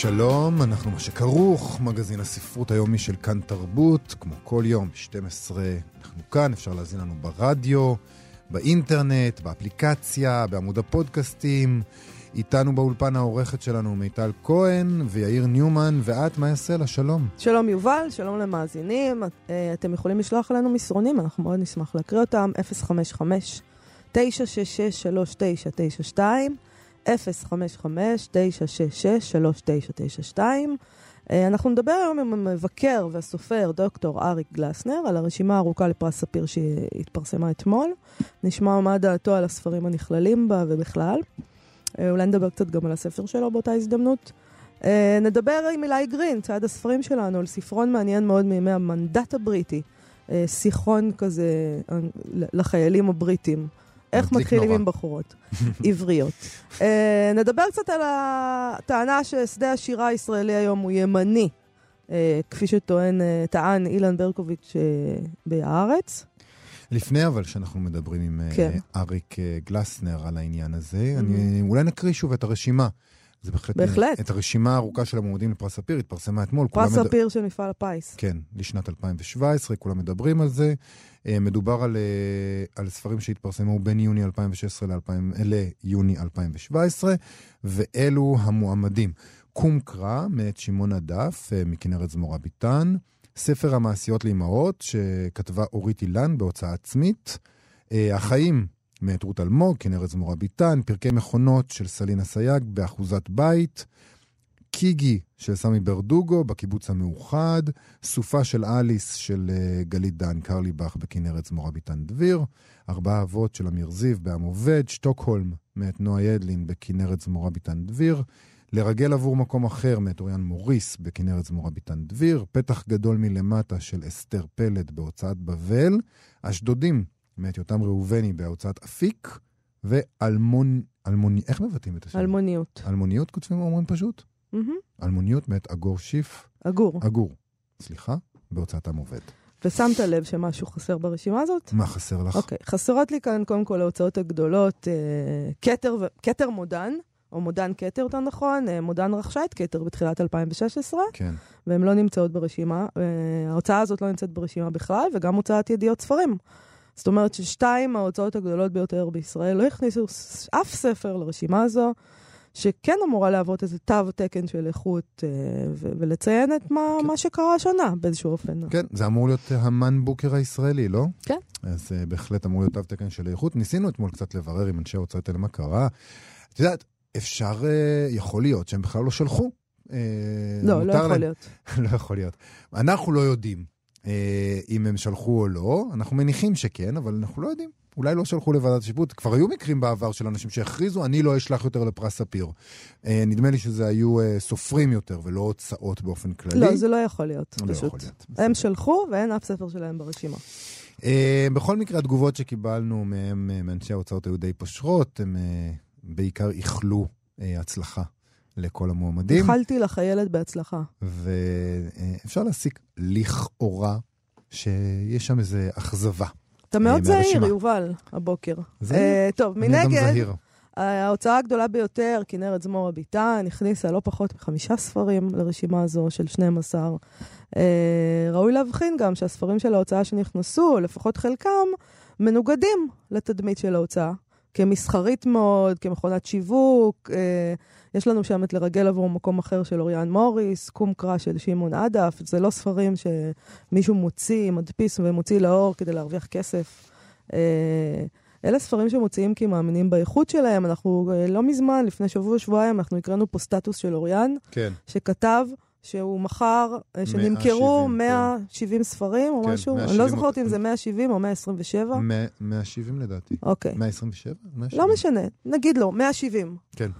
שלום, אנחנו מה שכרוך, מגזין הספרות היומי של כאן תרבות, כמו כל יום, 12, אנחנו כאן, אפשר להזין לנו ברדיו, באינטרנט, באפליקציה, בעמוד הפודקאסטים. איתנו באולפן העורכת שלנו מיטל כהן ויאיר ניומן, ואת, מה יעשה לה? שלום. שלום יובל, שלום למאזינים. אה, אתם יכולים לשלוח לנו מסרונים, אנחנו מאוד נשמח להקריא אותם, 055 966 3992 055-966-3992. אנחנו נדבר היום עם המבקר והסופר דוקטור אריק גלסנר על הרשימה הארוכה לפרס ספיר שהתפרסמה אתמול. נשמע מה דעתו על הספרים הנכללים בה ובכלל. אה, אולי נדבר קצת גם על הספר שלו באותה הזדמנות. אה, נדבר עם אילי גרין, צעד הספרים שלנו, על ספרון מעניין מאוד מימי המנדט הבריטי. אה, שיחון כזה לחיילים הבריטים. איך מתחילים נורא. עם בחורות עבריות. uh, נדבר קצת על הטענה ששדה השירה הישראלי היום הוא ימני, uh, כפי שטוען, uh, טען אילן ברקוביץ' uh, בהארץ. לפני אבל שאנחנו מדברים עם כן. אריק גלסנר על העניין הזה, mm-hmm. אני, אולי נקריא שוב את הרשימה. זה בהחלט... בהחלט. את הרשימה הארוכה של המועמדים לפרס ספיר התפרסמה אתמול. פרס ספיר מד... של מפעל הפיס. כן, לשנת 2017, כולם מדברים על זה. אה, מדובר על, אה, על ספרים שהתפרסמו בין יוני 2016 ל- ליוני 2017, ואלו המועמדים. קום קרא, מאת שמעון הדף, אה, מכנרת זמורה ביטן. ספר המעשיות לאמהות, שכתבה אורית אילן בהוצאה עצמית. החיים, מאת רות אלמוג, כנרת זמורה ביטן. פרקי מכונות של סלינה סייג, באחוזת בית. קיגי של סמי ברדוגו בקיבוץ המאוחד, סופה של אליס של uh, גלית דן קרליבך בכנרת זמורה ביטן דביר, ארבעה אבות של אמיר זיו בעם עובד, שטוקהולם מאת נועה ידלין בכנרת זמורה ביטן דביר, לרגל עבור מקום אחר מאת אוריאן מוריס בכנרת זמורה ביטן דביר, פתח גדול מלמטה של אסתר פלד בהוצאת בבל, אשדודים מאת יותם ראובני בהוצאת אפיק, ואלמון... אלמוני... איך מבטאים את השם? אלמוניות. אלמוניות כותבים אומרים פשוט? Mm-hmm. אלמוניות מאת אגור שיף. אגור. אגור, סליחה, בהוצאת עם עובד. ושמת לב שמשהו חסר ברשימה הזאת? מה חסר לך? אוקיי, okay. חסרות לי כאן קודם כל ההוצאות הגדולות, כתר, אה, כתר מודן, או מודן כתר, יותר נכון, אה, מודן רכשה את כתר בתחילת 2016, כן. והן לא נמצאות ברשימה. אה, ההוצאה הזאת לא נמצאת ברשימה בכלל, וגם הוצאת ידיעות ספרים. זאת אומרת ששתיים ההוצאות הגדולות ביותר בישראל לא הכניסו אף ספר לרשימה הזו. שכן אמורה להוות איזה תו תקן של איכות אה, ו- ולציין את מה, כן. מה שקרה השנה באיזשהו אופן. כן, זה אמור להיות המן בוקר הישראלי, לא? כן. אז uh, בהחלט אמור להיות תו תקן של איכות. ניסינו אתמול קצת לברר עם אנשי ההוצאות האלה מה קרה. את יודעת, אפשר, uh, יכול להיות שהם בכלל לא שלחו. Uh, לא, לא יכול להם. להיות. לא יכול להיות. אנחנו לא יודעים אם הם שלחו או לא, אנחנו מניחים שכן, אבל אנחנו לא יודעים. אולי לא שלחו לוועדת השיפוט. כבר היו מקרים בעבר של אנשים שהכריזו, אני לא אשלח יותר לפרס ספיר. אה, נדמה לי שזה היו אה, סופרים יותר ולא הוצאות באופן כללי. לא, זה לא יכול להיות, לא פשוט. יכול להיות. הם שלחו ואין אף ספר שלהם ברשימה. אה, בכל מקרה, התגובות שקיבלנו מהם, אה, מאנשי ההוצאות היו די פושרות, הם אה, בעיקר איחלו אה, הצלחה. לכל המועמדים. איחלתי לך הילד בהצלחה. ואפשר להסיק לכאורה שיש שם איזו אכזבה אתה מאוד זהיר, יובל, הבוקר. זהיר? Uh, טוב, מנגד, ההוצאה הגדולה ביותר, כנרת זמורה ביטן, הכניסה לא פחות מחמישה ספרים לרשימה הזו של 12. Uh, אה, ראוי להבחין גם שהספרים של ההוצאה שנכנסו, לפחות חלקם, מנוגדים לתדמית של ההוצאה. כמסחרית מאוד, כמכונת שיווק. אה, יש לנו שם את לרגל עבור מקום אחר של אוריאן מוריס, קום קרא של שמעון עדף. זה לא ספרים שמישהו מוציא, מדפיס ומוציא לאור כדי להרוויח כסף. אה, אלה ספרים שמוציאים כי מאמינים באיכות שלהם. אנחנו אה, לא מזמן, לפני שבוע-שבועיים, אנחנו הקראנו פה סטטוס של אוריאן, כן. שכתב שהוא מכר, אה, שנמכרו 170 כן. ספרים או כן, משהו, אני לא זוכרת אם זה 170 או 127. 170 לדעתי. אוקיי. 127? לא משנה, נגיד לו, 170. כן.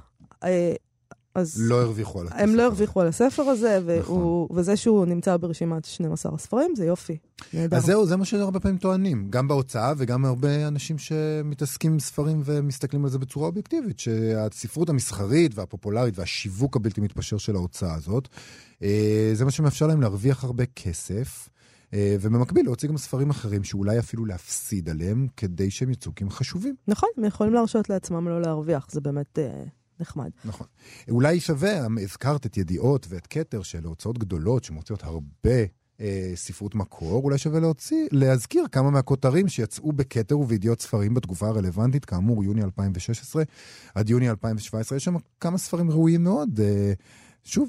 אז לא הרוויחו על הכסף. הם לא. הרוויחו על הספר הזה, והוא, נכון. וזה שהוא נמצא ברשימת 12 הספרים, זה יופי. נהדר. אז זהו, זה מה שהרבה פעמים טוענים, גם בהוצאה וגם הרבה אנשים שמתעסקים עם ספרים ומסתכלים על זה בצורה אובייקטיבית, שהספרות המסחרית והפופולרית והשיווק הבלתי מתפשר של ההוצאה הזאת, אה, זה מה שמאפשר להם להרוויח הרבה כסף, אה, ובמקביל להוציא גם ספרים אחרים שאולי אפילו להפסיד עליהם, כדי שהם יצאו חשובים. נכון, הם יכולים להרשות לעצמם לא להרוויח, זה באמת אה, נחמד. נכון. אולי שווה, הזכרת את ידיעות ואת כתר, שאלה הוצאות גדולות שמוציאות הרבה אה, ספרות מקור, אולי שווה להוציא, להזכיר כמה מהכותרים שיצאו בכתר ובידיעות ספרים בתקופה הרלוונטית, כאמור, יוני 2016 עד יוני 2017. יש שם כמה ספרים ראויים מאוד. אה, שוב,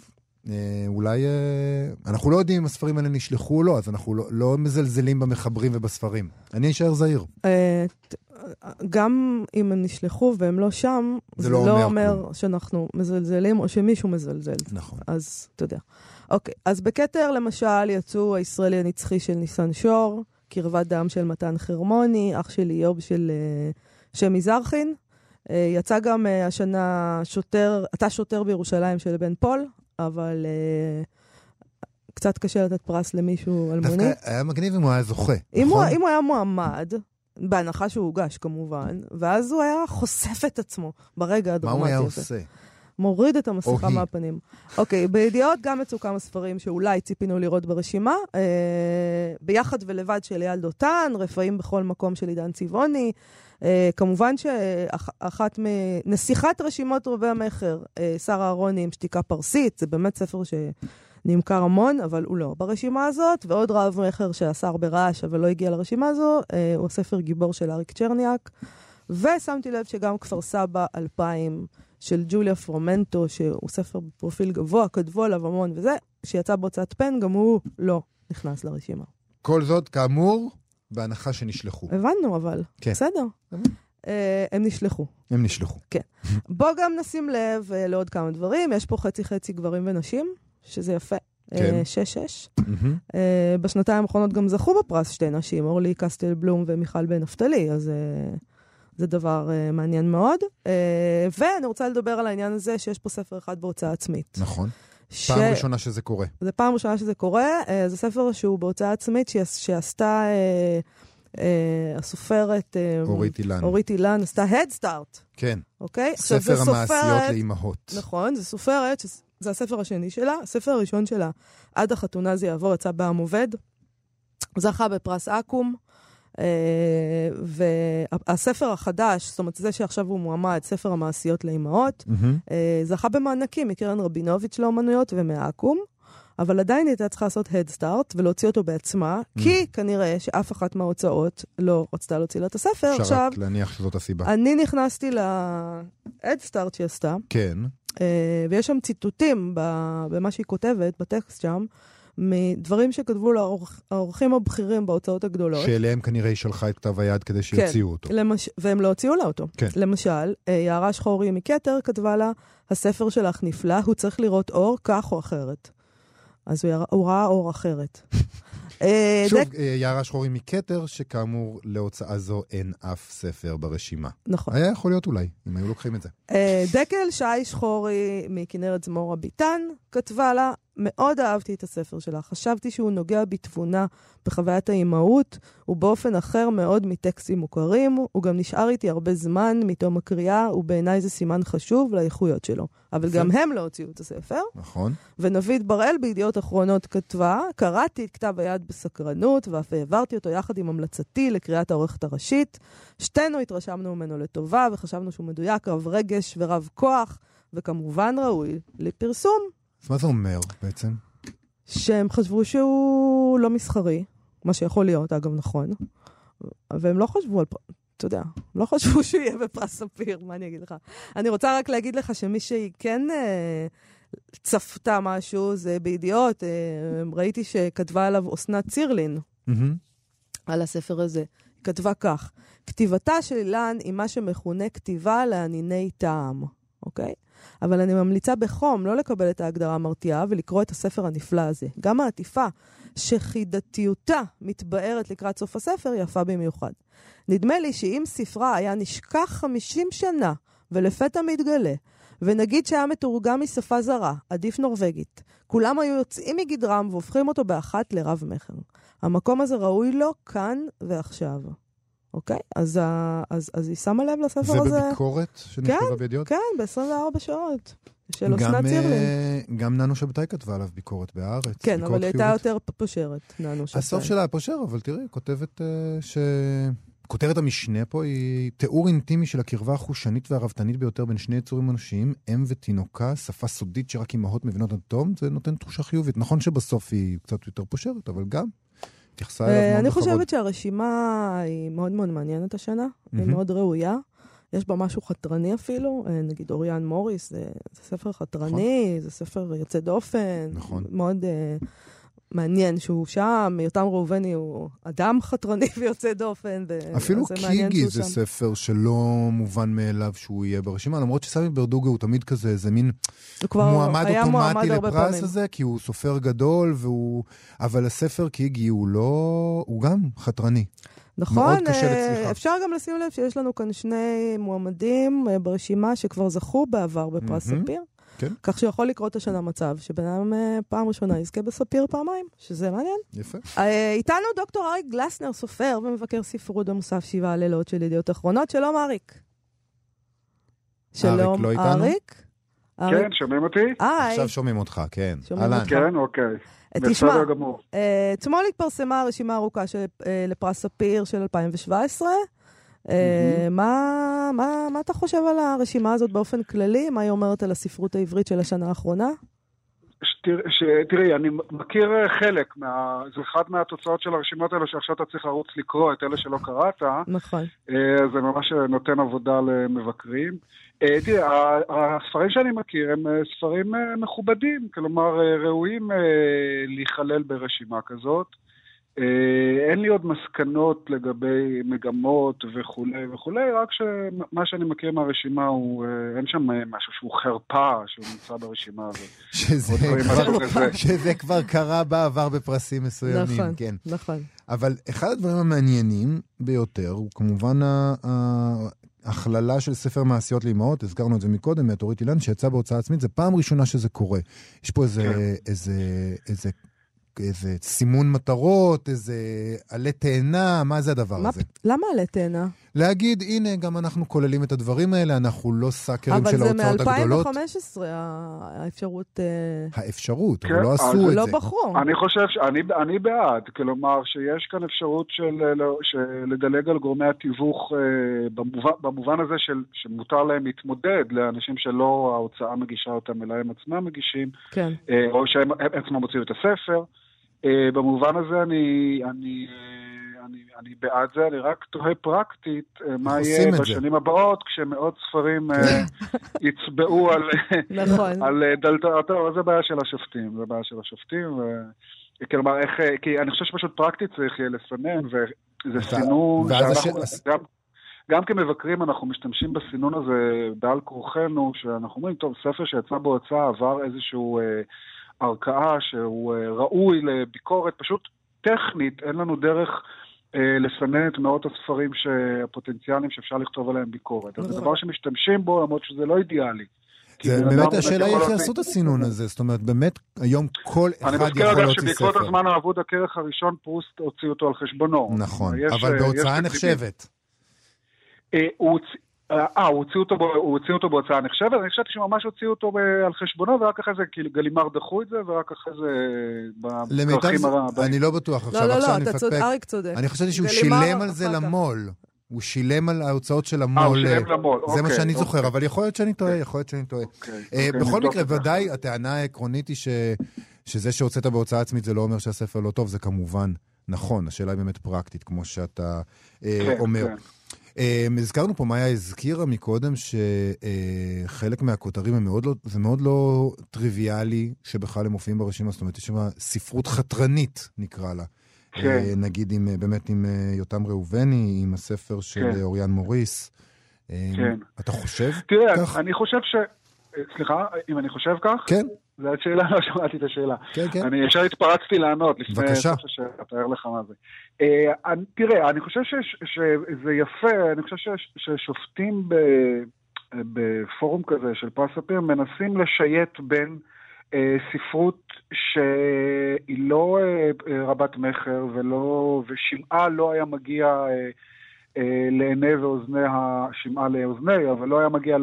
אולי... אה, אנחנו לא יודעים אם הספרים האלה נשלחו או לא, אז אנחנו לא, לא מזלזלים במחברים ובספרים. אני אשאר זהיר. אה, גם אם הם נשלחו והם לא שם, זה זה לא לא אומר אומר שאנחנו מזלזלים או שמישהו מזלזל. נכון. אז אתה יודע. אוקיי, אז בכתר למשל יצאו הישראלי הנצחי של ניסן שור, קרבת דם של מתן חרמוני, אח של איוב של אה, שמי זרחין. אה, יצא גם אה, השנה שוטר, אתה שוטר בירושלים של בן פול, אבל אה, קצת קשה לתת פרס למישהו אלמוני. דווקא היה מגניב אם הוא היה זוכה, אם הוא, נכון? אם הוא היה מועמד, בהנחה שהוא הוגש כמובן, ואז הוא היה חושף את עצמו ברגע מה הדרמטי הוא היה הזה. עושה? מוריד את המסכה. מהפנים. אוקיי, בידיעות גם יצאו כמה ספרים שאולי ציפינו לראות ברשימה. אה, ביחד ולבד של אייל דותן, רפאים בכל מקום של עידן צבעוני. אה, כמובן שאחת מנסיכת רשימות רובי המכר, אה, שרה אהרוני עם שתיקה פרסית, זה באמת ספר שנמכר המון, אבל הוא לא ברשימה הזאת. ועוד רב מכר שאסר ברעש אבל לא הגיע לרשימה הזו, אה, הוא הספר גיבור של אריק צ'רניאק. ושמתי לב שגם כפר סבא 2000 של ג'וליה פרומנטו, שהוא ספר בפרופיל גבוה, כתבו עליו המון וזה, שיצא בהוצאת פן, גם הוא לא נכנס לרשימה. כל זאת, כאמור, בהנחה שנשלחו. הבנו, אבל. כן. בסדר. אה, הם נשלחו. הם נשלחו. בוא גם נשים לב אה, לעוד כמה דברים. יש פה חצי-חצי גברים ונשים, שזה יפה. כן. אה. מהמם. אה, בשנתיים האחרונות גם זכו בפרס שתי נשים, אורלי קסטל בלום ומיכל בן נפתלי, אז זה דבר מעניין מאוד. ואני רוצה לדבר על העניין הזה שיש פה ספר אחד בהוצאה עצמית. נכון. ש... פעם ראשונה שזה קורה. זה פעם ראשונה שזה קורה, אה, זה ספר שהוא בהוצאה עצמית שעש- שעשתה אה, אה, הסופרת אה, אורית אילן. אורית אילן, עשתה Head Start, כן. אוקיי? עכשיו, ספר זו המעשיות סופרת- לאימהות. נכון, זו סופרת, שזה- זה הספר השני שלה. הספר הראשון שלה, עד החתונה זה יעבור, יצא בעם עובד. זכה בפרס אקו"ם. אה, והספר החדש, זאת אומרת, זה שעכשיו הוא מועמד, ספר המעשיות לאימהות. אה, זכה במענקים מקרן רבינוביץ' לאומנויות ומאקו"ם, אבל עדיין הייתה צריכה לעשות Head Start ולהוציא אותו בעצמה, Mm. כי כנראה שאף אחת מההוצאות לא רצתה להוציא לה את הספר. אפשר עכשיו, רק להניח שזאת הסיבה. אני נכנסתי ל-Head Start שהיא עשתה, כן. אה, ויש שם ציטוטים במה שהיא כותבת, בטקסט שם, מדברים שכתבו לעורכים הבכירים בהוצאות הגדולות. שאליהם כנראה היא שלחה את כתב היד כדי שיוציאו אותו. למש... והם לא הוציאו לה אותו. כן. למשל, אה, יערה שחורי מכתר כתבה לה, הספר שלך נפלא, הוא צריך לראות אור כך או אחרת. אז הוא, ירא... הוא ראה אור אחרת. אה, שוב, דק- אה, יערה שחורי מכתר, שכאמור, להוצאה זו אין אף ספר ברשימה. נכון. היה יכול להיות אולי, אם היו לוקחים את זה. דקל שי שחורי מכנרת זמורה ביטן כתבה לה, מאוד אהבתי את הספר שלה. חשבתי שהוא נוגע בתבונה בחוויית האימהות, ובאופן אחר מאוד מטקסטים מוכרים. הוא גם נשאר איתי הרבה זמן מתום הקריאה, ובעיניי זה סימן חשוב לאיכויות שלו. אבל יפה. גם הם לא הוציאו את הספר. נכון? ונבית בראל בידיעות אחרונות כתבה, קראתי את כתב היד בסקרנות, ואף העברתי אותו יחד עם המלצתי לקריאת העורכת הראשית. שתינו התרשמנו ממנו לטובה, וחשבנו שהוא מדויק, רב רגש ורב כוח, וכמובן ראוי לפרסום, אז מה זה אומר בעצם? שהם חשבו שהוא לא מסחרי, מה שיכול להיות, אגב, נכון, והם לא חשבו על... אתה יודע, לא חשבו שהוא יהיה בפרס ספיר, מה אני אגיד לך? אני רוצה רק להגיד לך שמי שהיא כן אה, צפתה משהו, זה בידיעות, אה, ראיתי שכתבה עליו אסנת צירלין, מהמם. על הספר הזה. היא כתבה כך: כתיבתה של אילן היא מה שמכונה כתיבה לענייני טעם, אוקיי? אבל אני ממליצה בחום לא לקבל את ההגדרה המרתיעה ולקרוא את הספר הנפלא הזה. גם העטיפה, שחידתיותה מתבארת לקראת סוף הספר, יפה במיוחד. נדמה לי שאם ספרה היה נשכח 50 שנה ולפתע מתגלה, ונגיד שהיה מתורגם משפה זרה, עדיף נורבגית. כולם היו יוצאים מגדרם והופכים אותו באחת לרב-מכר. המקום הזה ראוי לו כאן ועכשיו. אוקיי? אז, ה- אז, אז היא שמה לב לספר זה הזה. בביקורת שנכתבה בידיעות? כן, ב-24 שעות. של אסנת צירלין. אה, גם ננו שבתאי כתבה עליו ביקורת בהארץ. כן, ביקורת אבל היא הייתה. יותר פושרת, ננו שבתאי. הסוף שלה פושר, אבל תראי, כותבת אה, ש... כותרת המשנה פה היא תיאור אינטימי של הקרבה החושנית והרבתנית ביותר בין שני יצורים אנושיים, אם ותינוקה, שפה סודית שרק אמהות מבינות עד תום, זה נותן תחושה חיובית. נכון שבסוף היא קצת יותר פושרת, אבל גם התייחסה אליו מאוד אני בכבוד. חושבת שהרשימה היא מאוד מאוד מעניינת השנה, היא. מאוד ראויה. יש בה משהו חתרני אפילו, אה, נגיד אוריאן מוריס, זה, זה ספר חתרני, זה ספר יוצא דופן. נכון. מאוד אה, מעניין שהוא שם, יותם ראובני הוא אדם חתרני ויוצא דופן. ו- אפילו קיגי זה שם. ספר שלא מובן מאליו שהוא יהיה ברשימה, למרות שסמי ברדוגו הוא תמיד כזה, איזה מין מועמד מועמד אוטומטי הרבה לפרס. הזה, כי הוא סופר גדול, והוא... אבל הספר קיגי הוא לא... הוא גם חתרני. נכון, אה. אפשר גם לשים לב שיש לנו כאן שני מועמדים אה, ברשימה שכבר זכו בעבר בפרס. ספיר. כן. כך שיכול לקרות השנה מצב שבן אדם אה, פעם ראשונה יזכה בספיר פעמיים, שזה מעניין. יפה. אה, איתנו דוקטור אריק גלסנר, סופר ומבקר ספרות במוסף שבעה לילות של ידיעות אחרונות. שלום אריק. שלום לא איתנו? אריק. אריק. כן, שומעים אותי? היי, עכשיו שומעים אותך, כן. שומעים. אותך. כן, אוקיי. תשמע. אה, אתמול התפרסמה רשימה ארוכה של, לפרס ספיר של 2017. אה, מה, מה, מה אתה חושב על הרשימה הזאת באופן כללי? מה היא אומרת על הספרות העברית של השנה האחרונה? תראי, אני מכיר אה, חלק, מה... זה אחד מהתוצאות של הרשימות האלה שעכשיו אתה צריך לרוץ לקרוא את אלה שלא קראת, נכון. אה, זה ממש נותן עבודה למבקרים. ה- הספרים שאני מכיר הם ספרים מכובדים, כלומר ראויים להיכלל ברשימה כזאת. אה, אין לי עוד מסקנות לגבי מגמות וכולי וכולי, רק שמה שאני מכיר מהרשימה הוא, אה, אין שם אה, משהו שהוא חרפה שהוא נמצא ברשימה הזאת. שזה כבר-. שזה כבר קרה בעבר בפרסים מסוימים, נכון, כן. נכון. אבל אחד הדברים המעניינים ביותר הוא כמובן ה- ה- הכללה של ספר מעשיות לאמהות, הזכרנו את זה מקודם, מאת אורית אילן, שיצא בהוצאה עצמית, זו פעם ראשונה שזה קורה. יש פה איזה, כן. איזה, איזה, איזה סימון מטרות, איזה עלה תאנה, מה זה הדבר מה הזה? למה עלה תאנה? להגיד, הנה, גם אנחנו כוללים את הדברים האלה, אנחנו לא סאקרים אבל של זה ההוצאות הגדולות. מ-2015, האפשרות... אה, האפשרות, כן, אבל לא עשו את לא זה. בחרו. אני חושב, ש- אני, אני בעד, כלומר שיש כאן אפשרות של, אה, לא- של לדלג על גורמי התיווך אה, במובן, במובן הזה של, שמותר להם להתמודד לאנשים שלא ההוצאה מגישה אותם, אלא הם עצמם מגישים, כן. אה, או שהם הם עצמם מוציאים את הספר. אה, במובן הזה אני, אני, אה, אני, אני בעד זה, אני רק תוהה פרקטית אה, מה יהיה את זה? בשנים הבאות, כשמאות ספרים אה, יצבעו על... נכון. על דלתות, טוב, זה בעיה של השופטים, זה בעיה של השופטים, ו... כלומר, איך, כי אני חושב שפשוט פרקטית צריך יהיה לסנן, וזה אתה- סינון, שאנחנו, הש- גם, גם כמבקרים אנחנו משתמשים בסינון הזה בעל כורחנו, שאנחנו אומרים, טוב, ספר שיצא בהוצאה עבר איזשהו אה, ערכאה שהוא אה, ראוי לביקורת, פשוט טכנית, אין לנו דרך... אה, לסנן את מאות הספרים הפוטנציאליים שאפשר לכתוב עליהם ביקורת. אז זה נכון. דבר שמשתמשים בו, למרות שזה לא אידיאלי. זה באמת השאלה היא איך יעשו את הסינון הזה. זאת אומרת, באמת, היום כל אני אחד מזכיר יכול אגב להוציא שבעקבות ספר. הזמן האבוד הכרך הראשון, פרוסט הוציא אותו על חשבונו. נכון, אבל אה, בהוצאה. נחשבת. אה, הוא הוציא- אה, הוא הוציא אותו, הוא הוציא אותו בהוצאה נחשבת, אני חשבתי שממש הוציאו אותו ב- על חשבונו, ורק אחרי זה, כאילו גלימר דחו את זה, ורק אחרי זה, למיטב זה. אני לא בטוח לא, עכשיו, לא, עכשיו לא, אני אתה צודק, מפקפק. אריק צודק. אני חשבתי שהוא שילם על זה. למו"ל. הוא שילם על ההוצאות של אה, הוא המו"ל. שילם למו"ל, זה מה אוקיי, שאני זוכר, אוקיי. אבל יכול להיות שאני טועה, יכול להיות שאני טועה. אוקיי, אה, אוקיי, בכל מקרה, ודאי. הטענה העקרונית היא ש- שזה שהוצאת בהוצאה עצמית זה לא אומר שהספר לא טוב, זה כמובן נכון. השאלה היא באמת פרקטית, כמו שאתה אה, כן, אומר. כן. אה, הזכרנו פה, מאיה הזכירה מקודם שחלק מהכותרים הם מאוד לא, זה מאוד לא טריוויאלי שבכלל הם מופיעים ברשימה, זאת אומרת, יש שם ספרות חתרנית, נקרא לה. כן. אה, נגיד עם, אה, באמת עם אה, יותם ראובני, עם הספר של כן. אה, אוריאן מוריס. אה, כן. אתה חושב תראה, כך? אני חושב ש... אה, סליחה, אם אני חושב כך? כן, זו השאלה, לא שמעתי את השאלה. כן, כן. אני ישר התפרצתי לענות לפני בבקשה. סוף השאלה, תאר לך מה זה. אה, אני- תראה, אני חושב שיש- שזה יפה, אני חושב שיש- ששופטים ב... בפורום כזה של פרס ספיר, מנסים לשייט בין אה, ספרות שהיא לא אה, רבת מכר ולא, ושמעה לא היה מגיע אה, אה, לעיני ואוזני, שמעה לאוזני, אבל לא היה מגיע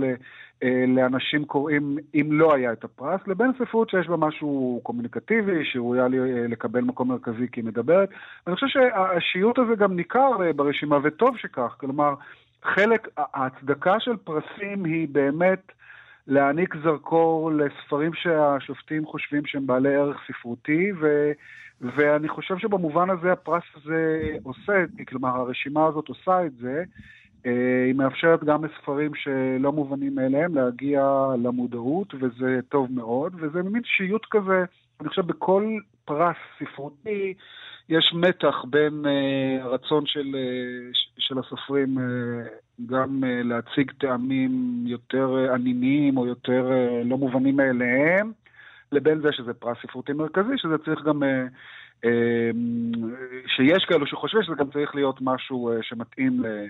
לאנשים קוראים אם לא היה את הפרס, לבין ספרות שיש בה משהו קומוניקטיבי, שראויה אה, לקבל מקום מרכזי כי היא מדברת. אני חושב שהשיעוט הזה גם ניכר אה, ברשימה, וטוב שכך. כלומר, חלק, ההצדקה של פרסים היא באמת להעניק זרקור לספרים שהשופטים חושבים שהם בעלי ערך ספרותי, ו... ואני חושב שבמובן הזה הפרס הזה עושה, כלומר הרשימה הזאת עושה את זה, אה, היא מאפשרת גם לספרים שלא מובנים מאליהם להגיע למודעות, וזה טוב מאוד, וזה מין שיוט כזה, אני חושב בכל פרס ספרותי יש מתח בין uh, הרצון של, uh, של הסופרים גם להציג טעמים יותר ענייניים או יותר לא מובנים מאליהם, לבין זה שזה פרס ספרותי מרכזי, שזה צריך גם... שיש כאלו שחושבים שזה גם צריך להיות משהו שמתאים. אה,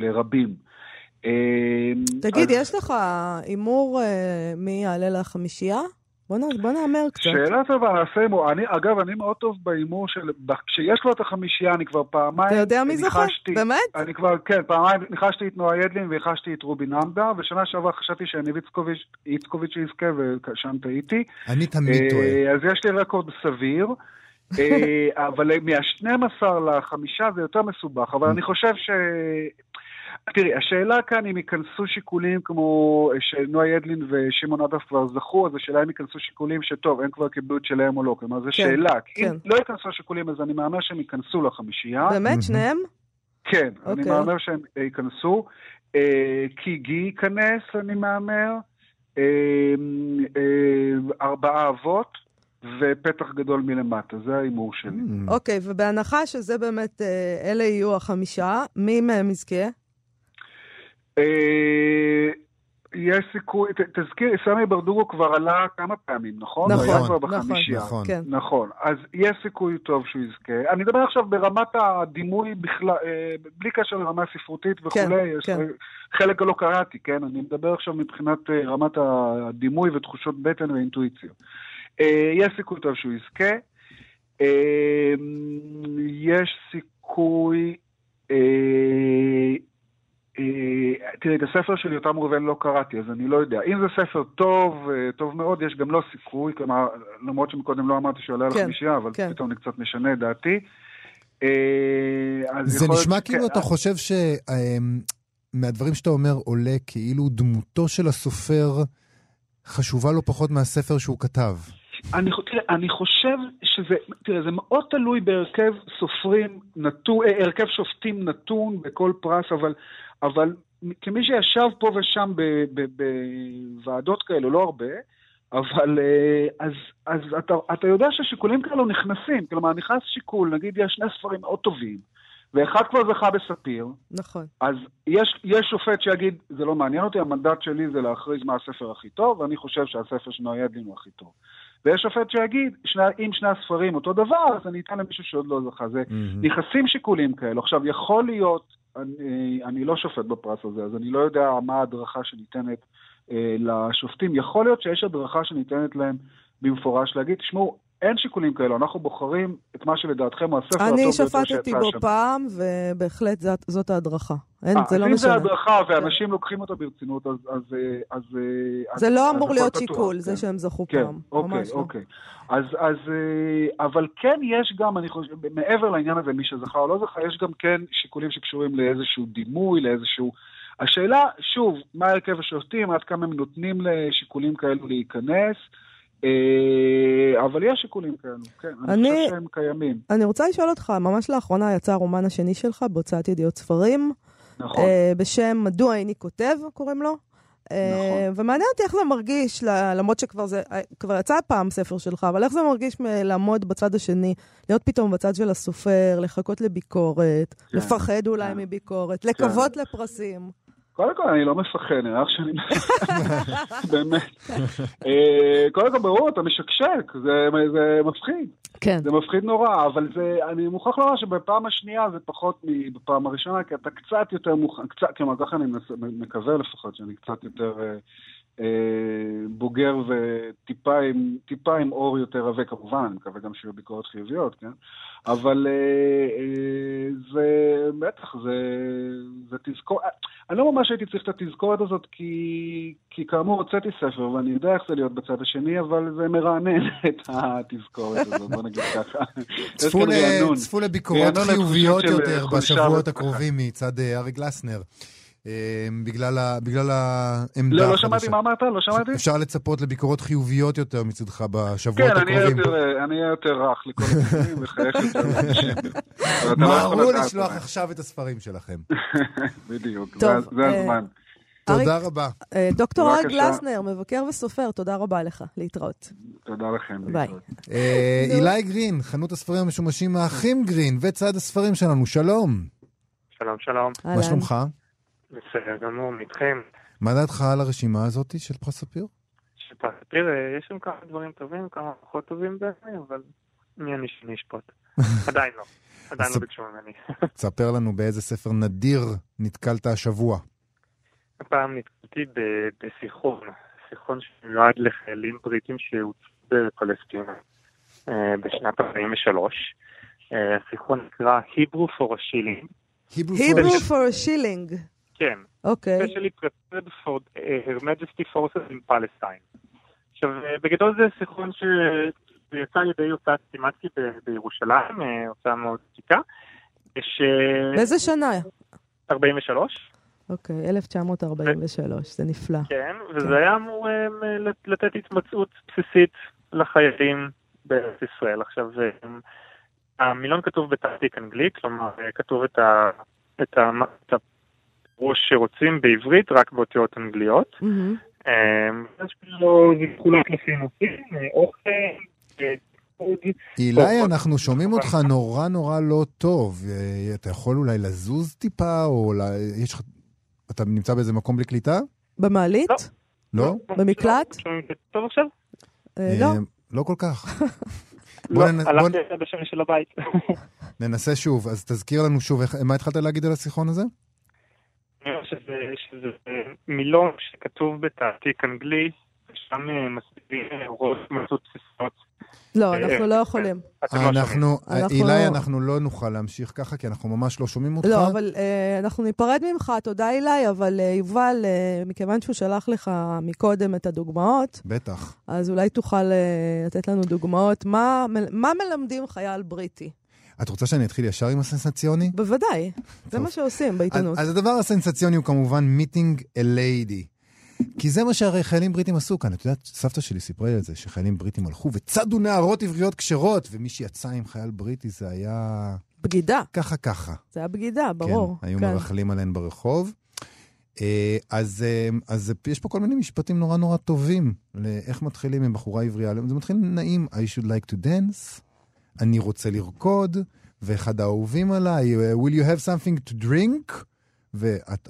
לרבים. אה, תגיד, אז... יש לך הימור אה, מי יעלה לחמישייה? בוא, נ... בוא נאמר קצת. שאלה טובה, נעשה הימור. אני, אגב, אני מאוד טוב בהימור של... כשיש לו את החמישייה, אני כבר פעמיים... אתה יודע מי זוכה? באמת? אני כבר, כן, פעמיים ניחשתי את נועה ידלין והיחשתי את רובי נמדה, ושנה שעברה חשבתי שאני איצקוביץ' יזכה, ושם טעיתי. אני תמיד טועה. אז יש לי רקורד סביר. אה, אבל מה-12 לחמישה זה יותר מסובך, אבל אני חושב ש... תראי, השאלה כאן אם ייכנסו שיקולים כמו שנועה ידלין ושמעון עדף כבר זכו, אז השאלה אם ייכנסו שיקולים שטוב, הם כבר קיבלו את שלהם או לא, כלומר זו כן, שאלה. כן. אם לא ייכנסו שיקולים אז אני מהמר שהם ייכנסו לחמישייה. באמת? שניהם? כן, okay. אני אוקיי. מהמר שהם ייכנסו. אה, כי גי ייכנס, אני מהמר. אה, ארבעה אבות. ופתח גדול מלמטה, זה ההימור שלי. Mm. אוקיי, okay, ובהנחה שזה באמת, אה, אלה יהיו החמישה, מי מהם יזכה? אה, יש סיכוי, תזכיר, סמי ברדוגו כבר עלה כמה פעמים, נכון? נכון, היה כבר בחמישייה. נכון, כן. נכון. אז יש סיכוי טוב שהוא יזכה. אני מדבר עכשיו ברמת הדימוי בכלל, אה, בלי קשר לרמה ספרותית וכולי, כן, יש כן. חלק לא קראתי, כן? אני מדבר עכשיו מבחינת רמת הדימוי ותחושות בטן ואינטואיציה. אה, יש סיכוי טוב שהוא יזכה. אה, יש סיכוי... אה, תראי, את הספר של יותם ראובן לא קראתי, אז אני לא יודע. אם זה ספר טוב, טוב מאוד, יש גם לא סיכוי, כלומר, למרות שמקודם לא אמרתי שהוא עולה כן, לחמישייה, אבל כן. פתאום אני קצת משנה את דעתי. זה נשמע כאילו אתה חושב שמהדברים שאתה אומר עולה כאילו דמותו של הסופר חשובה לא פחות מהספר שהוא כתב. אני, תראה, אני חושב שזה, תראה, זה מאוד תלוי בהרכב סופרים נתון, אה, הרכב שופטים נתון בכל פרס, אבל, אבל כמי שישב פה ושם בוועדות כאלו, לא הרבה, אבל אה, אז, אז אתה, אתה יודע ששיקולים כאלו נכנסים, כלומר נכנס שיקול, נגיד יש שני ספרים מאוד טובים, ואחד כבר זכה בספיר. נכון. אז יש, יש שופט שיגיד, זה לא מעניין אותי, המנדט שלי זה להכריז מה הספר הכי טוב, ואני חושב שהספר של נועה ידלין הוא הכי טוב. ויש שופט שיגיד, שני, אם שני הספרים אותו דבר, אז אני אתן למישהו שעוד לא זכה. זה mm-hmm. נכנסים שיקולים כאלו. עכשיו, יכול להיות, אני, אני לא שופט בפרס הזה, אז אני לא יודע מה ההדרכה שניתנת אה, לשופטים. יכול להיות שיש הדרכה שניתנת להם במפורש להגיד, תשמעו, אין שיקולים כאלו, אנחנו בוחרים את מה שלדעתכם הוא הספר הטוב ביותר שיצא השנה. אני שפטתי בו פעם, ובהחלט זאת, זאת ההדרכה. אין, 아, זה לא משנה. אם זה הדרכה ואנשים כן. לוקחים אותה ברצינות, אז... אז, אז זה אז, לא אמור להיות שיקול, כן. זה שהם זכו כן, פעם. אוקיי, ממש לא. אוקיי. אז, אז, אבל כן יש גם, אני חושב, מעבר לעניין הזה, מי שזכה או לא זכה, יש גם כן שיקולים שקשורים לאיזשהו דימוי, לאיזשהו... השאלה, שוב, מה הרכב השופטים, עד כמה הם נותנים לשיקולים כאלו להיכנס. אה, אבל יש שיקולים כאלו, כן, אני, אני חושב שהם קיימים. אני רוצה לשאול אותך, ממש לאחרונה יצא הרומן השני שלך בהוצאת ידיעות ספרים. נכון. אה, בשם מדוע איני כותב, קוראים לו. אה, נכון. ומעניין אותי איך זה מרגיש, למרות שכבר זה, כבר יצא פעם ספר שלך, אבל איך זה מרגיש לעמוד בצד השני, להיות פתאום בצד של הסופר, לחכות לביקורת, כן, לפחד אולי כן. מביקורת, לקוות כן. לפרסים. קודם כל, אני לא מפחד, נראה לך שאני... באמת. אה, קודם כל, ברור, אתה משקשק, זה, זה מפחיד. כן. זה מפחיד נורא, אבל זה, אני מוכרח לומר שבפעם השנייה זה פחות מבפעם הראשונה, כי אתה קצת יותר מוכן, קצת, כלומר, ככה אני מקווה לפחות, שאני קצת יותר אה, בוגר וטיפה עם, טיפה עם אור יותר עבה, כמובן, אני מקווה גם שיהיו ביקורות חיוביות, כן? אבל אה, אה, זה, בטח, זה, זה תזכור... אני לא ממש הייתי צריך את התזכורת הזאת, כי, כי כאמור הוצאתי ספר, ואני יודע איך זה להיות בצד השני, אבל זה מרענן את התזכורת הזאת, בוא נגיד ככה. צפו, לביקורות חיוביות יותר בשבועות הקרובים מצד אה, ארי גלסנר. בגלל, ה, בגלל העמדה לא, לא שמעתי מה אמרת, לא שמעתי. אפשר לצפות לביקורות חיוביות יותר מצדך בשבועות כן, הקרובים. כן, אני אהיה יותר רך לכל הדברים וחייך יותר לאנשים. מהרו לשלוח עכשיו את הספרים שלכם. בדיוק, זה הזמן. תודה רבה. דוקטור אריק גלסנר, מבקר וסופר, תודה רבה לך. להתראות. תודה לכם. ביי. אילי גרין, חנות הספרים המשומשים האחים גרין, וצד הספרים שלנו, שלום. שלום, שלום. מה שלומך? בסדר גמור, איתכם. מה דעתך על הרשימה הזאת של פרס ספיר? של פרס ספיר, יש שם כמה דברים טובים, כמה פחות טובים בעצמי, אבל מי אני שאני אשפוט? עדיין לא. עדיין לא ביקשו ממני. תספר לנו באיזה ספר נדיר נתקלת השבוע. הפעם נתקלתי בשיחון, שיחון שמיועד לחיילים בריטים שהוצאו בפלסטינה בשנת 43. השיחון נקרא Hebrew for a Shilling. Hebrew for a Shilling. כן. אוקיי. Especially prepared for Her Majesty Forces in Palestine. עכשיו, בגדול זה שיחון שיצא על ידי הוצאת סימצקי בירושלים, הוצאה מאוד עתיקה. ש... באיזה שנה? 43. אוקיי, 1943, זה נפלא. כן, וזה היה אמור לתת התמצאות בסיסית לחיילים בארץ ישראל. עכשיו, המילון כתוב בתעתיק אנגלי, כלומר, כתוב את ה... את ה... ראש שרוצים בעברית רק באותיות אנגליות. אז כאילו זה חולק לפי נושאים, אוכל, אילי, אנחנו שומעים אותך נורא נורא לא טוב. אתה יכול אולי לזוז טיפה, או יש לך... אתה נמצא באיזה מקום בלי קליטה? במעלית? לא? במקלט? טוב עכשיו? לא. לא כל כך. לא, הלכתי בשם של הבית. ננסה שוב, אז תזכיר לנו שוב, מה התחלת להגיד על השיחון הזה? שזה, שזה מילון שכתוב בתעתיק אנגלי, ושם מסבירים הוראות מצות בסיסיות. לא, אנחנו לא יכולים. אנחנו, אילי, אנחנו לא נוכל להמשיך ככה, כי אנחנו ממש לא שומעים אותך. לא, אבל אנחנו ניפרד ממך, תודה אילי, אבל יובל, מכיוון שהוא שלח לך מקודם את הדוגמאות, בטח. אז אולי תוכל לתת לנו דוגמאות, מה מלמדים חייל בריטי? את רוצה שאני אתחיל ישר עם הסנסציוני? בוודאי, זה מה שעושים בעיתונות. אז הדבר הסנסציוני הוא כמובן מיטינג a lady. כי זה מה שהרי חיילים בריטים עשו כאן. את יודעת, סבתא שלי סיפרה לי על זה, שחיילים בריטים הלכו וצדו נערות עבריות כשרות, ומי שיצא עם חייל בריטי זה היה... בגידה. ככה ככה. זה היה בגידה, ברור. כן, היו כן. מרכלים עליהן ברחוב. אז, אז יש פה כל מיני משפטים נורא נורא טובים לאיך מתחילים עם בחורה עברייה. זה מתחיל נעים, I should like to dance. אני רוצה לרקוד, ואחד האהובים עליי, will you have something to drink? ואת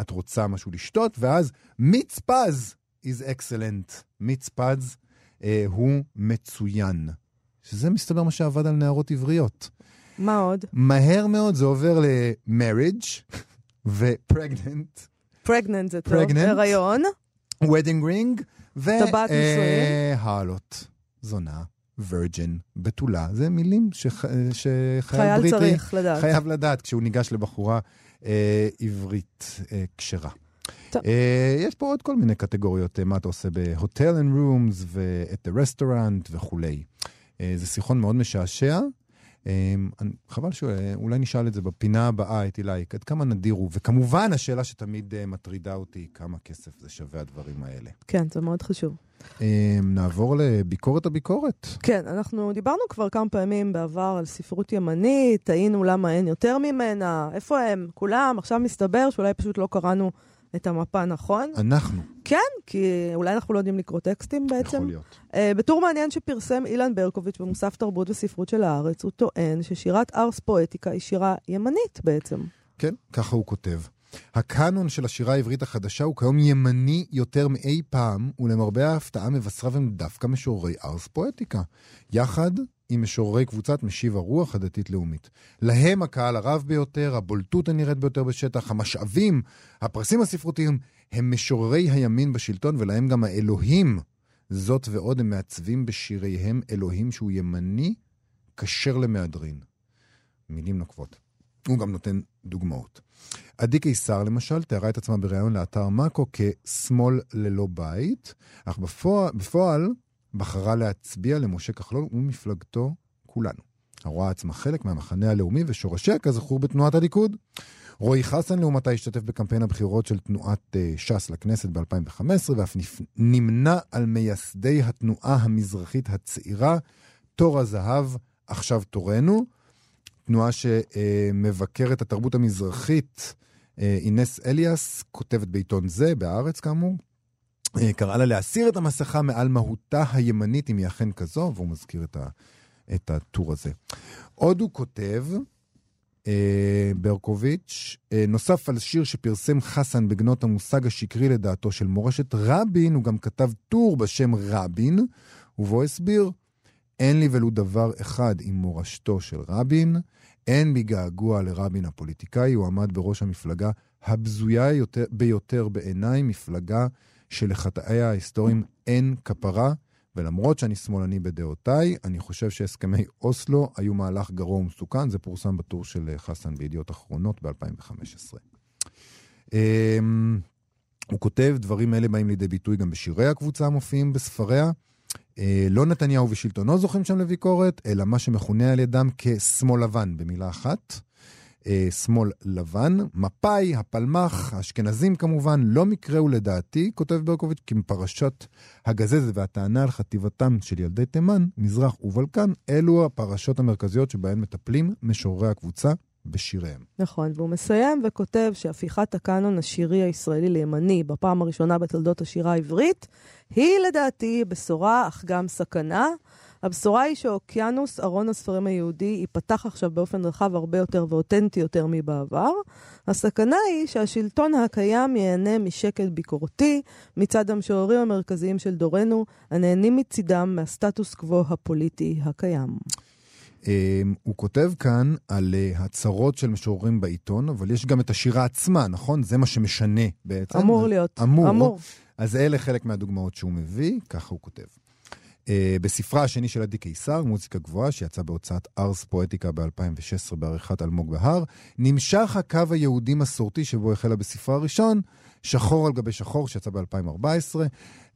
את רוצה משהו לשתות, ואז מיץ פז is excellent. מיץ פז אה, הוא מצוין. שזה מסתבר מה שעבד על נערות עבריות. מה עוד? מהר מאוד זה עובר ל-marriage ו-pregnant. pregnant זה טוב, הריון. wedding ring. טבעת נישואים. ו harlot, זונה. virgin, בתולה, זה מילים שח... שחייל חייל בריטי צריך לדעת. חייב לדעת כשהוא ניגש לבחורה אה, עברית אה, כשרה. אה, יש פה עוד כל מיני קטגוריות, מה אתה עושה ב hotel and rooms ו at the restaurant וכולי. אה, זה שיחון מאוד משעשע. אה, חבל שאולי נשאל את זה בפינה הבאה, את אילי, עד כמה נדיר הוא. וכמובן, השאלה שתמיד uh, מטרידה אותי, כמה כסף זה שווה הדברים האלה. כן, זה מאוד חשוב. Um, נעבור לביקורת הביקורת. כן, אנחנו דיברנו כבר כמה פעמים בעבר על ספרות ימנית, טעינו למה אין יותר ממנה, איפה הם? כולם? עכשיו מסתבר שאולי פשוט לא קראנו את המפה נכון. אנחנו. כן, כי אולי אנחנו לא יודעים לקרוא טקסטים בעצם. יכול להיות. Uh, בטור מעניין שפרסם אילן ברקוביץ' במוסף תרבות וספרות של הארץ, הוא טוען ששירת ארס פואטיקה היא שירה ימנית בעצם. כן, ככה הוא כותב. הקאנון של השירה העברית החדשה הוא כיום ימני יותר מאי פעם, ולמרבה ההפתעה מבשריו הם דווקא משוררי ארס פואטיקה, יחד עם משוררי קבוצת משיב הרוח הדתית-לאומית. להם הקהל הרב ביותר, הבולטות הנראית ביותר בשטח, המשאבים, הפרסים הספרותיים, הם משוררי הימין בשלטון, ולהם גם האלוהים. זאת ועוד הם מעצבים בשיריהם אלוהים שהוא ימני, כשר למהדרין. מילים נוקבות. הוא גם נותן דוגמאות. עדי קיסר, למשל, תיארה את עצמה בריאיון לאתר מאקו כשמאל ללא בית, אך בפועל, בפועל בחרה להצביע למשה כחלון ומפלגתו כולנו. הרואה עצמה חלק מהמחנה הלאומי ושורשיה, כזכור, בתנועת הליכוד. רועי חסן לעומתה השתתף בקמפיין הבחירות של תנועת uh, ש"ס לכנסת ב-2015, ואף. נמנה על מייסדי התנועה המזרחית הצעירה, תור הזהב, עכשיו תורנו. תנועה שמבקרת התרבות המזרחית, אה, אינס אליאס, כותבת בעיתון זה, בהארץ כאמור, אה, קראה לה להסיר את המסכה מעל מהותה הימנית, אם היא אכן כזו, והוא מזכיר את, ה, את הטור הזה. עוד הוא כותב, אה, ברקוביץ', אה, נוסף על שיר שפרסם חסן בגנות המושג השקרי לדעתו של מורשת רבין, הוא גם כתב טור בשם רבין, ובו הסביר, אין לי ולו דבר אחד עם מורשתו של רבין, אין בי געגוע לרבין הפוליטיקאי, הוא עמד בראש המפלגה הבזויה יותר, ביותר בעיניי, מפלגה שלחטאיה ההיסטוריים אין כפרה, ולמרות שאני שמאלני בדעותיי, אני חושב שהסכמי אוסלו היו מהלך גרוע ומסוכן, זה פורסם בטור של חסן בידיעות אחרונות ב-2015. אמ, הוא כותב, דברים אלה באים לידי ביטוי גם בשירי הקבוצה המופיעים בספריה. אה, לא נתניהו ושלטונו זוכים שם לביקורת, אלא מה שמכונה על ידם כשמאל לבן, במילה אחת. אה, שמאל לבן, מפא"י, הפלמ"ח, האשכנזים כמובן, לא מקרה הוא לדעתי, כותב ברקוביץ', כי מפרשת הגזזת והטענה על חטיבתם של ילדי תימן, מזרח ובלקן, אלו הפרשות המרכזיות שבהן מטפלים משוררי הקבוצה בשיריהם. נכון, והוא מסיים וכותב שהפיכת הקאנון השירי הישראלי לימני בפעם הראשונה בתולדות השירה העברית, היא לדעתי בשורה אך גם סכנה. הבשורה היא שאוקיינוס, ארון הספרים היהודי, ייפתח עכשיו באופן רחב הרבה יותר ואותנטי יותר מבעבר. הסכנה היא שהשלטון הקיים ייהנה משקט ביקורתי מצד המשוררים המרכזיים של דורנו, הנהנים מצידם מהסטטוס קוו הפוליטי הקיים. אמ, הוא כותב כאן על אה, הצהרות של משוררים בעיתון, אבל יש גם את השירה עצמה, נכון? זה מה שמשנה בעצם. אמור להיות. אמור. אמור. אז אלה חלק מהדוגמאות שהוא מביא, ככה הוא כותב. Uh, בספרה השני של עדי קיסר, מוזיקה גבוהה, שיצא בהוצאת ארס פואטיקה ב-2016 בעריכת אלמוג בהר, נמשך הקו היהודי מסורתי שבו החלה בספרה הראשון, שחור על גבי שחור, שיצא ב-2014.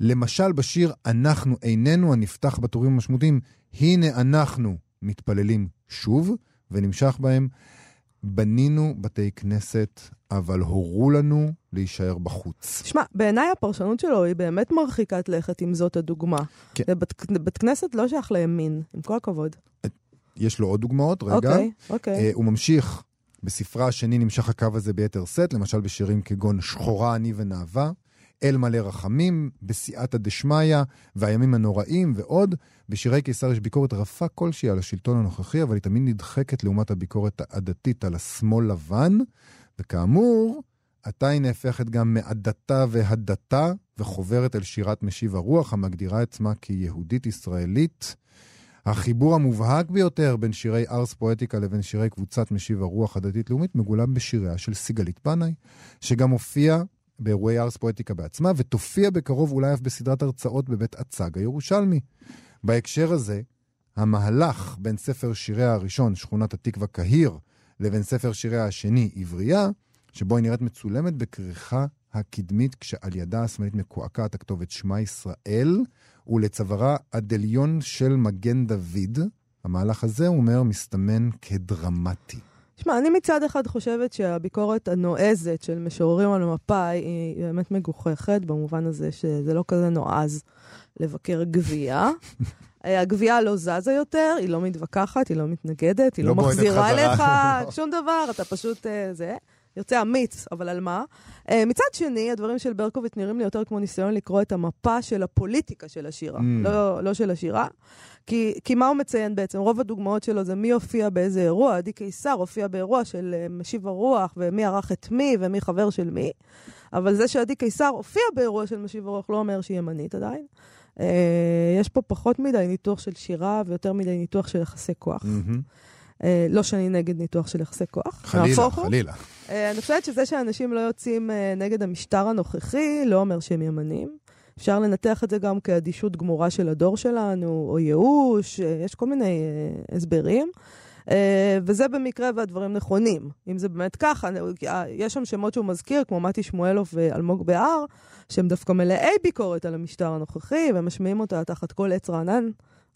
למשל בשיר "אנחנו איננו", הנפתח בטורים המשמעותיים, הנה אנחנו מתפללים שוב, ונמשך בהם, בנינו בתי כנסת, אבל הורו לנו להישאר בחוץ. שמע, בעיניי הפרשנות שלו היא באמת מרחיקת לכת אם זאת הדוגמה. כן. בית, בית כנסת לא שייך לימין, עם כל הכבוד. יש לו עוד דוגמאות, רגע. אוקיי, אוקיי. Uh, הוא ממשיך, בספרה השני נמשך הקו הזה ביתר שאת, למשל בשירים כגון שחורה אני ונאווה, אל מלא רחמים, בסייעתא דשמיא, והימים הנוראים ועוד. בשירי קיסר יש ביקורת רפה כלשהי על השלטון הנוכחי, אבל היא תמיד נדחקת לעומת הביקורת הדתית על השמאל לבן. וכאמור, עתה היא נהפכת גם מעדתה והדתה, וחוברת אל שירת משיב הרוח, המגדירה עצמה כיהודית ישראלית. החיבור המובהק ביותר בין שירי ארס פואטיקה לבין שירי קבוצת משיב הרוח הדתית-לאומית מגולם בשיריה של סיגלית בנאי, שגם הופיעה באירועי ארס פואטיקה בעצמה, ותופיע בקרוב אולי אף בסדרת הרצאות בבית הצג הירושלמי. בהקשר הזה, המהלך בין ספר שיריה הראשון, שכונת התקווה קהיר, לבין ספר שיריה השני, עברייה, שבו היא נראית מצולמת בכריכה הקדמית, כשעל ידה השמאלית מקועקעת הכתובת שמע ישראל, ולצווארה הדליון של מגן דוד. המהלך הזה, הוא אומר, מסתמן כדרמטי. שמע, אני מצד אחד חושבת שהביקורת הנועזת של משוררים על מפא"י היא באמת מגוחכת, במובן הזה שזה לא כזה נועז לבקר גבייה. הגבייה לא זזה יותר, היא לא מתווכחת, היא לא מתנגדת, היא לא, לא מחזירה. לך שום דבר, אתה פשוט uh, זה. יוצא אמיץ, אבל על מה? אה, מצד שני, הדברים של ברקוביץ' נראים לי יותר כמו ניסיון לקרוא את המפה של הפוליטיקה של השירה, Mm. לא, לא של השירה. כי, כי מה הוא מציין בעצם? רוב הדוגמאות שלו זה מי הופיע באיזה אירוע. עדי קיסר הופיע באירוע של אה, משיב הרוח, ומי ערך את מי, ומי חבר של מי. אבל זה שעדי קיסר הופיע באירוע של משיב הרוח לא אומר שהיא ימנית עדיין. אה, יש פה פחות מדי ניתוח של שירה ויותר מדי ניתוח של יחסי כוח. מהמם. אה, לא שאני נגד ניתוח של יחסי כוח. חלילה. חלילה. אה, אני חושבת שזה שאנשים לא יוצאים אה, נגד המשטר הנוכחי, לא אומר שהם ימנים. אפשר לנתח את זה גם כאדישות גמורה של הדור שלנו, או ייאוש, אה, יש כל מיני אה, הסברים. אה, וזה במקרה והדברים נכונים. אם זה באמת ככה, אה, יש שם שמות שהוא מזכיר, כמו מתי שמואלוף ואלמוג בהר, שהם דווקא מלאי ביקורת על המשטר הנוכחי, ומשמיעים אותה תחת כל עץ רענן,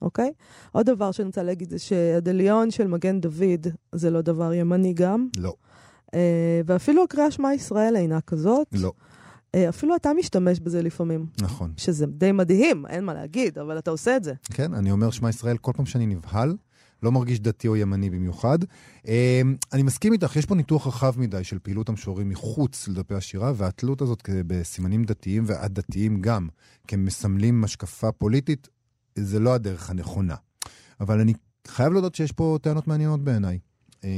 אוקיי? עוד דבר שאני רוצה להגיד זה שהדליון של מגן דוד זה לא דבר ימני גם. לא, אה, ואפילו הקריאה שמע ישראל אינה כזאת. לא, אפילו אתה משתמש בזה לפעמים, נכון. שזה די מדהים, אין מה להגיד, אבל אתה עושה את זה. כן, אני אומר שמע ישראל כל פעם שאני נבהל, לא מרגיש דתי או ימני במיוחד. אה, אני מסכים איתך, יש פה ניתוח רחב מדי של פעילות המשוררים מחוץ לדפי השירה, והתלות הזאת בסימנים דתיים ועד-דתיים גם, כמסמלים השקפה פוליטית, זה לא הדרך הנכונה. אבל אני חייב להודות שיש פה טענות מעניינות בעיניי. אה,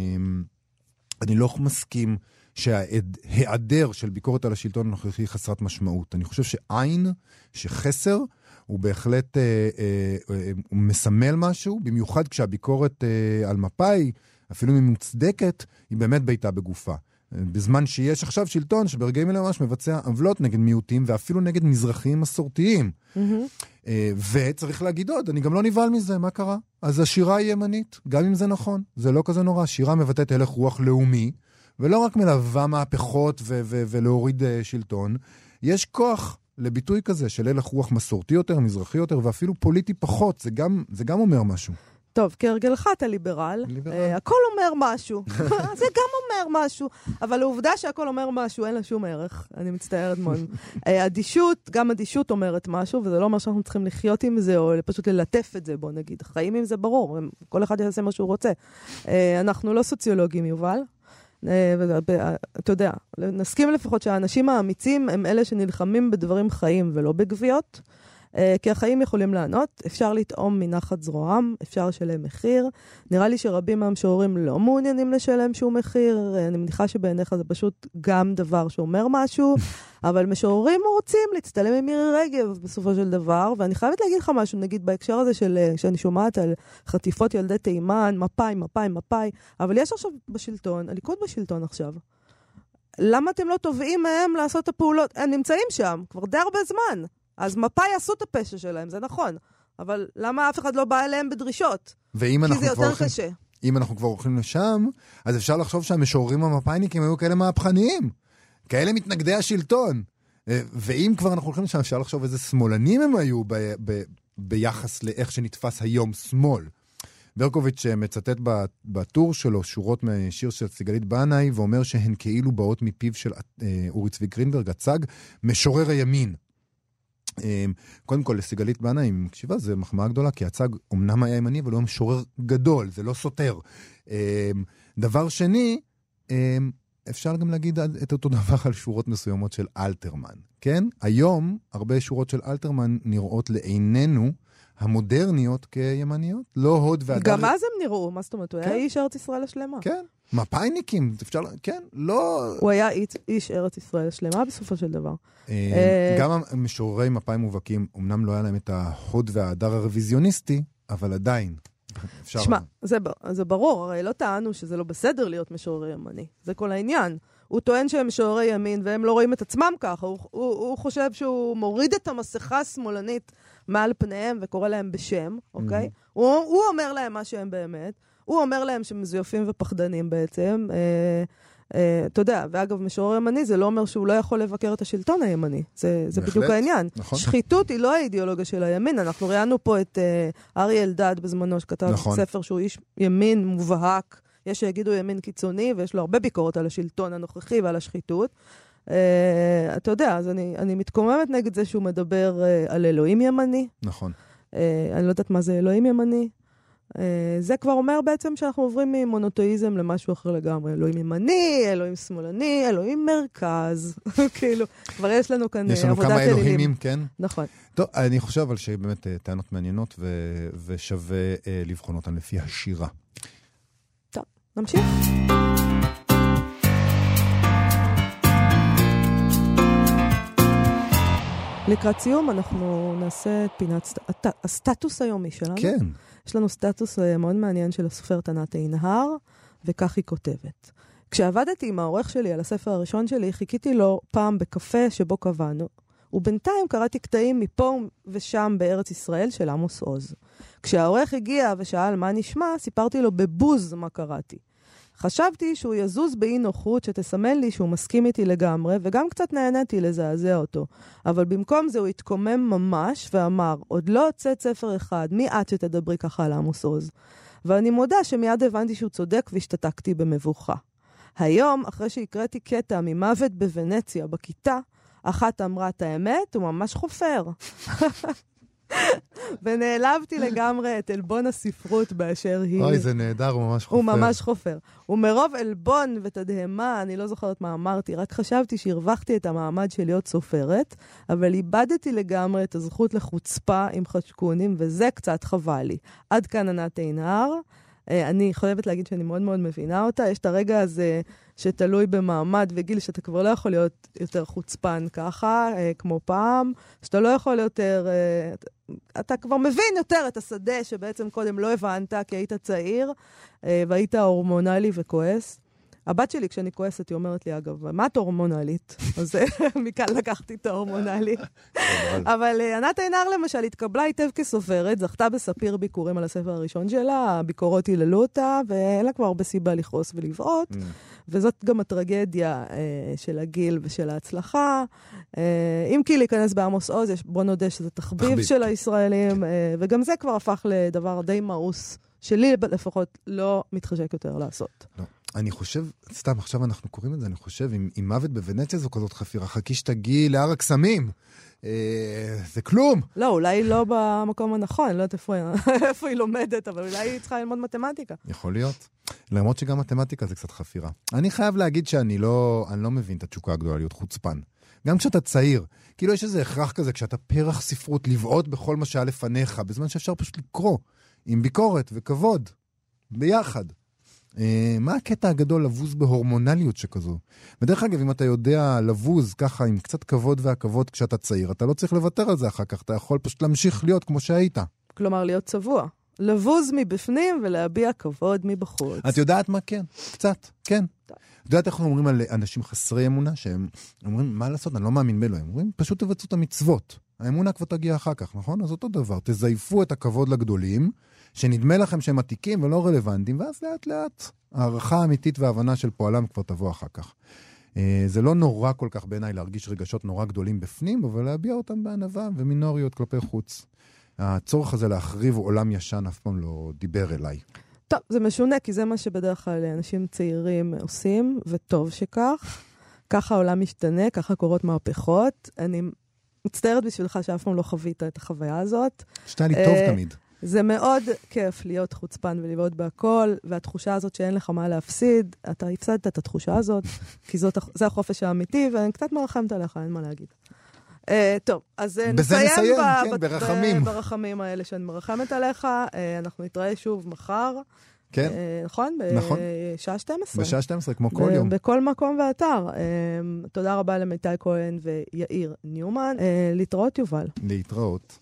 אני לא מסכים שההיעדר של ביקורת על השלטון הנוכחי היא חסרת משמעות. אני חושב שעין, שחסר, הוא בהחלט אה, אה, אה, הוא מסמל משהו, במיוחד כשהביקורת אה, על מפא"י, אפילו אם היא מוצדקת, היא באמת בעיטה בגופה. בזמן שיש עכשיו שלטון שברגעים אלה ממש מבצע עוולות נגד מיעוטים ואפילו נגד מזרחיים מסורתיים. אה, וצריך להגיד עוד, אני גם לא נבהל מזה, מה קרה? אז השירה היא ימנית, גם אם זה נכון, זה לא כזה נורא. שירה מבטאת הלך רוח לאומי, ולא רק מלווה מהפכות ו- ו- ולהוריד uh, שלטון, יש כוח לביטוי כזה של הלך רוח מסורתי יותר, מזרחי יותר, ואפילו פוליטי פחות, זה גם, זה גם אומר משהו. טוב, כהרגלך אתה ליברל, ליברל. אה, הכל אומר משהו, זה גם אומר משהו, אבל העובדה שהכל אומר משהו, אין לה שום ערך, אני מצטערת מאוד. אה, אדישות, גם אדישות אומרת משהו, וזה לא אומר שאנחנו צריכים לחיות עם זה, או פשוט ללטף את זה, בוא נגיד. חיים עם זה ברור, כל אחד יעשה מה שהוא רוצה. אה, אנחנו לא סוציולוגים, יובל. אה, ב- אתה יודע, נסכים לפחות שהאנשים האמיצים הם אלה שנלחמים בדברים חיים ולא בגוויות. אה, כי החיים יכולים לענות, אפשר לטעום מנחת זרועם, אפשר לשלם מחיר. נראה לי שרבים מהמשוררים לא מעוניינים לשלם שום מחיר, אה, אני מניחה שבעיניך זה פשוט גם דבר שאומר משהו, אבל משוררים רוצים להצטלם עם מירי רגב בסופו של דבר, ואני חייבת להגיד לך משהו, נגיד בהקשר הזה של, אה, שאני שומעת על חטיפות ילדי תימן, מפא"י, מפא"י, מפא"י, אבל יש עכשיו בשלטון, הליכוד בשלטון עכשיו. למה אתם לא תובעים מהם לעשות את הפעולות? הם נמצאים שם כבר די הרבה זמן. אז מפא"י עשו את הפשע שלהם, זה נכון. אבל למה אף אחד לא בא אליהם בדרישות? ואם כי אנחנו זה כבר יותר הולכים, קשה. אם אנחנו כבר הולכים לשם, אז אפשר לחשוב שהמשוררים המפא"יניקים היו כאלה מהפכניים, כאלה מתנגדי השלטון. אה, ואם כבר אנחנו הולכים לשם, אפשר לחשוב איזה שמאלנים הם היו ב- ב- ביחס לאיך שנתפס היום שמאל. ברקוביץ' אה, מצטט בטור שלו שורות משיר של סיגלית בנאי, ואומר שהן כאילו באות מפיו של אה, אורי צבי גרינברג, הצג, משורר הימין. אה, קודם כל, לסיגלית בנאי, אם מקשיבה, זו מחמאה גדולה, כי הצג אמנם היה ימני, אבל הוא היה משורר גדול, זה לא סותר. אה, דבר שני, אה, אפשר גם להגיד את אותו דבר על שורות מסוימות של אלתרמן, כן? היום, הרבה שורות של אלתרמן נראות לעינינו המודרניות כימניות. לא הוד והדר... גם אז הם נראו, מה זאת אומרת? הוא היה כן. איש ארץ ישראל השלמה. כן, מפאיניקים, אפשר... כן, לא... הוא היה איש, ארץ ישראל השלמה בסופו של דבר. אה, אה, גם המשוררי מפאי מובהקים, אמנם לא היה להם את ההוד וההדר הרוויזיוניסטי, אבל עדיין. אפשר... שמע, זה, זה ברור, הרי לא טענו שזה לא בסדר להיות משורר ימני. זה כל העניין. הוא טוען שהם משוררי ימין והם לא רואים את עצמם ככה. הוא, הוא, הוא חושב שהוא מוריד את המסכה השמאלנית מעל פניהם וקורא להם בשם, אוקיי? הוא, הוא אומר להם מה שהם באמת. הוא אומר להם שהם מזויפים ופחדנים בעצם. אה, אה, אתה יודע, ואגב, משורר ימני זה לא אומר שהוא לא יכול לבקר את השלטון הימני. זה, זה בהחלט, בדיוק העניין. נכון. שחיתות היא לא האידיאולוגיה של הימין. אנחנו ראיינו פה את אה, אריה אלדד בזמנו, שכתב נכון. ספר שהוא איש ימין מובהק. יש שיגידו ימין קיצוני, ויש לו הרבה ביקורת על השלטון הנוכחי ועל השחיתות. אה, אתה יודע, אז אני, אני מתקוממת נגד זה שהוא מדבר אה, על אלוהים ימני. נכון. אה, אני לא יודעת מה זה אלוהים ימני. אה, זה כבר אומר בעצם שאנחנו עוברים ממונותאיזם למשהו אחר לגמרי. אלוהים ימני, אלוהים שמאלני, אלוהים מרכז. כאילו, כבר יש לנו כאן יש לנו עבודת כמה אלילים. אלוהימים, כן? נכון. טוב, אני חושב אבל שבאמת אה, טענות מעניינות ו- ושווה אה, לבחון אותן לפי השירה. נמשיך. לקראת סיום אנחנו נעשה את פינת סט- הט- הסטטוס היומי שלנו. כן. יש לנו סטטוס אה, מאוד מעניין של הסופרת ענת עינהר, וכך היא כותבת. כשעבדתי עם העורך שלי על הספר הראשון שלי, חיכיתי לו פעם בקפה שבו קבענו, ובינתיים קראתי קטעים מפה ושם בארץ ישראל של עמוס עוז. כשהעורך הגיע ושאל מה נשמע, סיפרתי לו בבוז מה קראתי. חשבתי שהוא יזוז באי נוחות שתסמן לי שהוא מסכים איתי לגמרי, וגם קצת נהניתי לזעזע אותו. אבל במקום זה הוא התקומם ממש ואמר, עוד לא הוצאת ספר אחד, מי את שתדברי ככה על עמוס עוז? ואני מודה שמיד הבנתי שהוא צודק והשתתקתי במבוכה. היום, אחרי שהקראתי קטע ממוות בוונציה בכיתה, אחת אמרה את האמת, הוא ממש חופר. ונעלבתי לגמרי את עלבון הספרות באשר היא. אוי, זה נהדר, הוא ממש חופר. הוא ממש חופר. ומרוב עלבון ותדהמה, אני לא זוכרת מה אמרתי, רק חשבתי שהרווחתי את המעמד של להיות סופרת, אבל איבדתי לגמרי את הזכות לחוצפה עם חשקונים, וזה קצת חבל לי. עד כאן ענת עינהר. אה, אני חייבת להגיד שאני מאוד מאוד מבינה אותה. יש את הרגע הזה שתלוי במעמד וגיל, שאתה כבר לא יכול להיות יותר חוצפן ככה, אה, כמו פעם, שאתה לא יכול יותר... אה, אתה כבר מבין יותר את השדה שבעצם קודם לא הבנת, כי היית צעיר והיית הורמונלי וכועס. הבת שלי, כשאני כועסת, היא אומרת לי, אגב, מה את הורמונלית? אז אה, מכאן לקחתי את ההורמונלי. אבל אה, ענת עינר, למשל, התקבלה היטב כסופרת, זכתה בספיר ביקורים על הספר הראשון שלה, הביקורות היללו אותה, ואין לה כבר הרבה סיבה לכעוס ולבעוט. Mm. וזאת גם הטרגדיה אה, של הגיל ושל ההצלחה. אה, אם כי להיכנס בעמוס עוז, יש- בוא נודה שזה תחביב, תחביב. של הישראלים, אה, וגם זה כבר הפך לדבר די מאוס, שלי לפחות לא מתחשק יותר לעשות. אני חושב, סתם, עכשיו אנחנו קוראים את זה, אני חושב, אם, אם מוות בוונציה זו כזאת חפירה, חכי שתגיעי להר הקסמים. אה, זה כלום. לא, אולי לא במקום הנכון, אני לא יודעת איפה, איפה היא לומדת, אבל אולי היא צריכה ללמוד מתמטיקה. יכול להיות. למרות שגם מתמטיקה זה קצת חפירה. אני חייב להגיד שאני לא, אני לא מבין את התשוקה הגדולה להיות חוצפן. גם כשאתה צעיר. כאילו יש איזה הכרח כזה, כשאתה פרח ספרות, לבעוט בכל מה שהיה לפניך, בזמן שאפשר פשוט לקרוא, עם ביקורת וכבוד, ביחד. אה, מה הקטע הגדול לבוז בהורמונליות שכזו? ודרך אגב, אם אתה יודע לבוז ככה עם קצת כבוד והכבוד כשאתה צעיר, אתה לא צריך לוותר על זה אחר כך, אתה יכול פשוט להמשיך להיות כמו שהיית. כלומר, להיות צבוע. לבוז מבפנים ולהביע כבוד מבחוץ. את יודעת מה כן? קצת, כן. את יודעת איך אומרים על אנשים חסרי אמונה, שהם אומרים, מה לעשות, אני לא מאמין באלוהים. אומרים, פשוט תבצעו את המצוות. האמונה כבר תגיע אחר כך, נכון? אז אותו דבר, תזייפו את הכבוד לגדולים, שנדמה לכם שהם עתיקים ולא רלוונטיים, ואז לאט לאט הערכה האמיתית וההבנה של פועלם כבר תבוא אחר כך. אה, זה לא נורא כל כך בעיניי להרגיש רגשות נורא גדולים בפנים, אבל להביע אותם בענווה ומינוריות כלפי חוץ. הצורך הזה להחריב עולם ישן אף פעם לא דיבר אליי. טוב, זה משונה, כי זה מה שבדרך כלל אנשים צעירים עושים, וטוב שכך. ככה העולם משתנה, ככה קורות מהפכות. אני מצטערת בשבילך שאף פעם לא חווית את החוויה הזאת. שתה לי טוב אה, תמיד. זה מאוד כיף להיות חוצפן ולבעוט בהכל, והתחושה הזאת שאין לך מה להפסיד, אתה הפסדת את התחושה הזאת, כי זאת, זה החופש האמיתי, ואני קצת מרחמת עליך, אין מה להגיד. Uh, טוב, אז uh, בזה נסיים, נסיים, ב- כן, ב- ברחמים. ב- ברחמים האלה שאני מרחמת עליך. Uh, אנחנו נתראה שוב מחר, כן, uh, נכון? נכון. בשעה 12. בשעה 12, כמו כל ב- יום. בכל מקום ואתר. Uh, תודה רבה למיטל כהן ויאיר ניומן. Uh, להתראות, יובל. להתראות.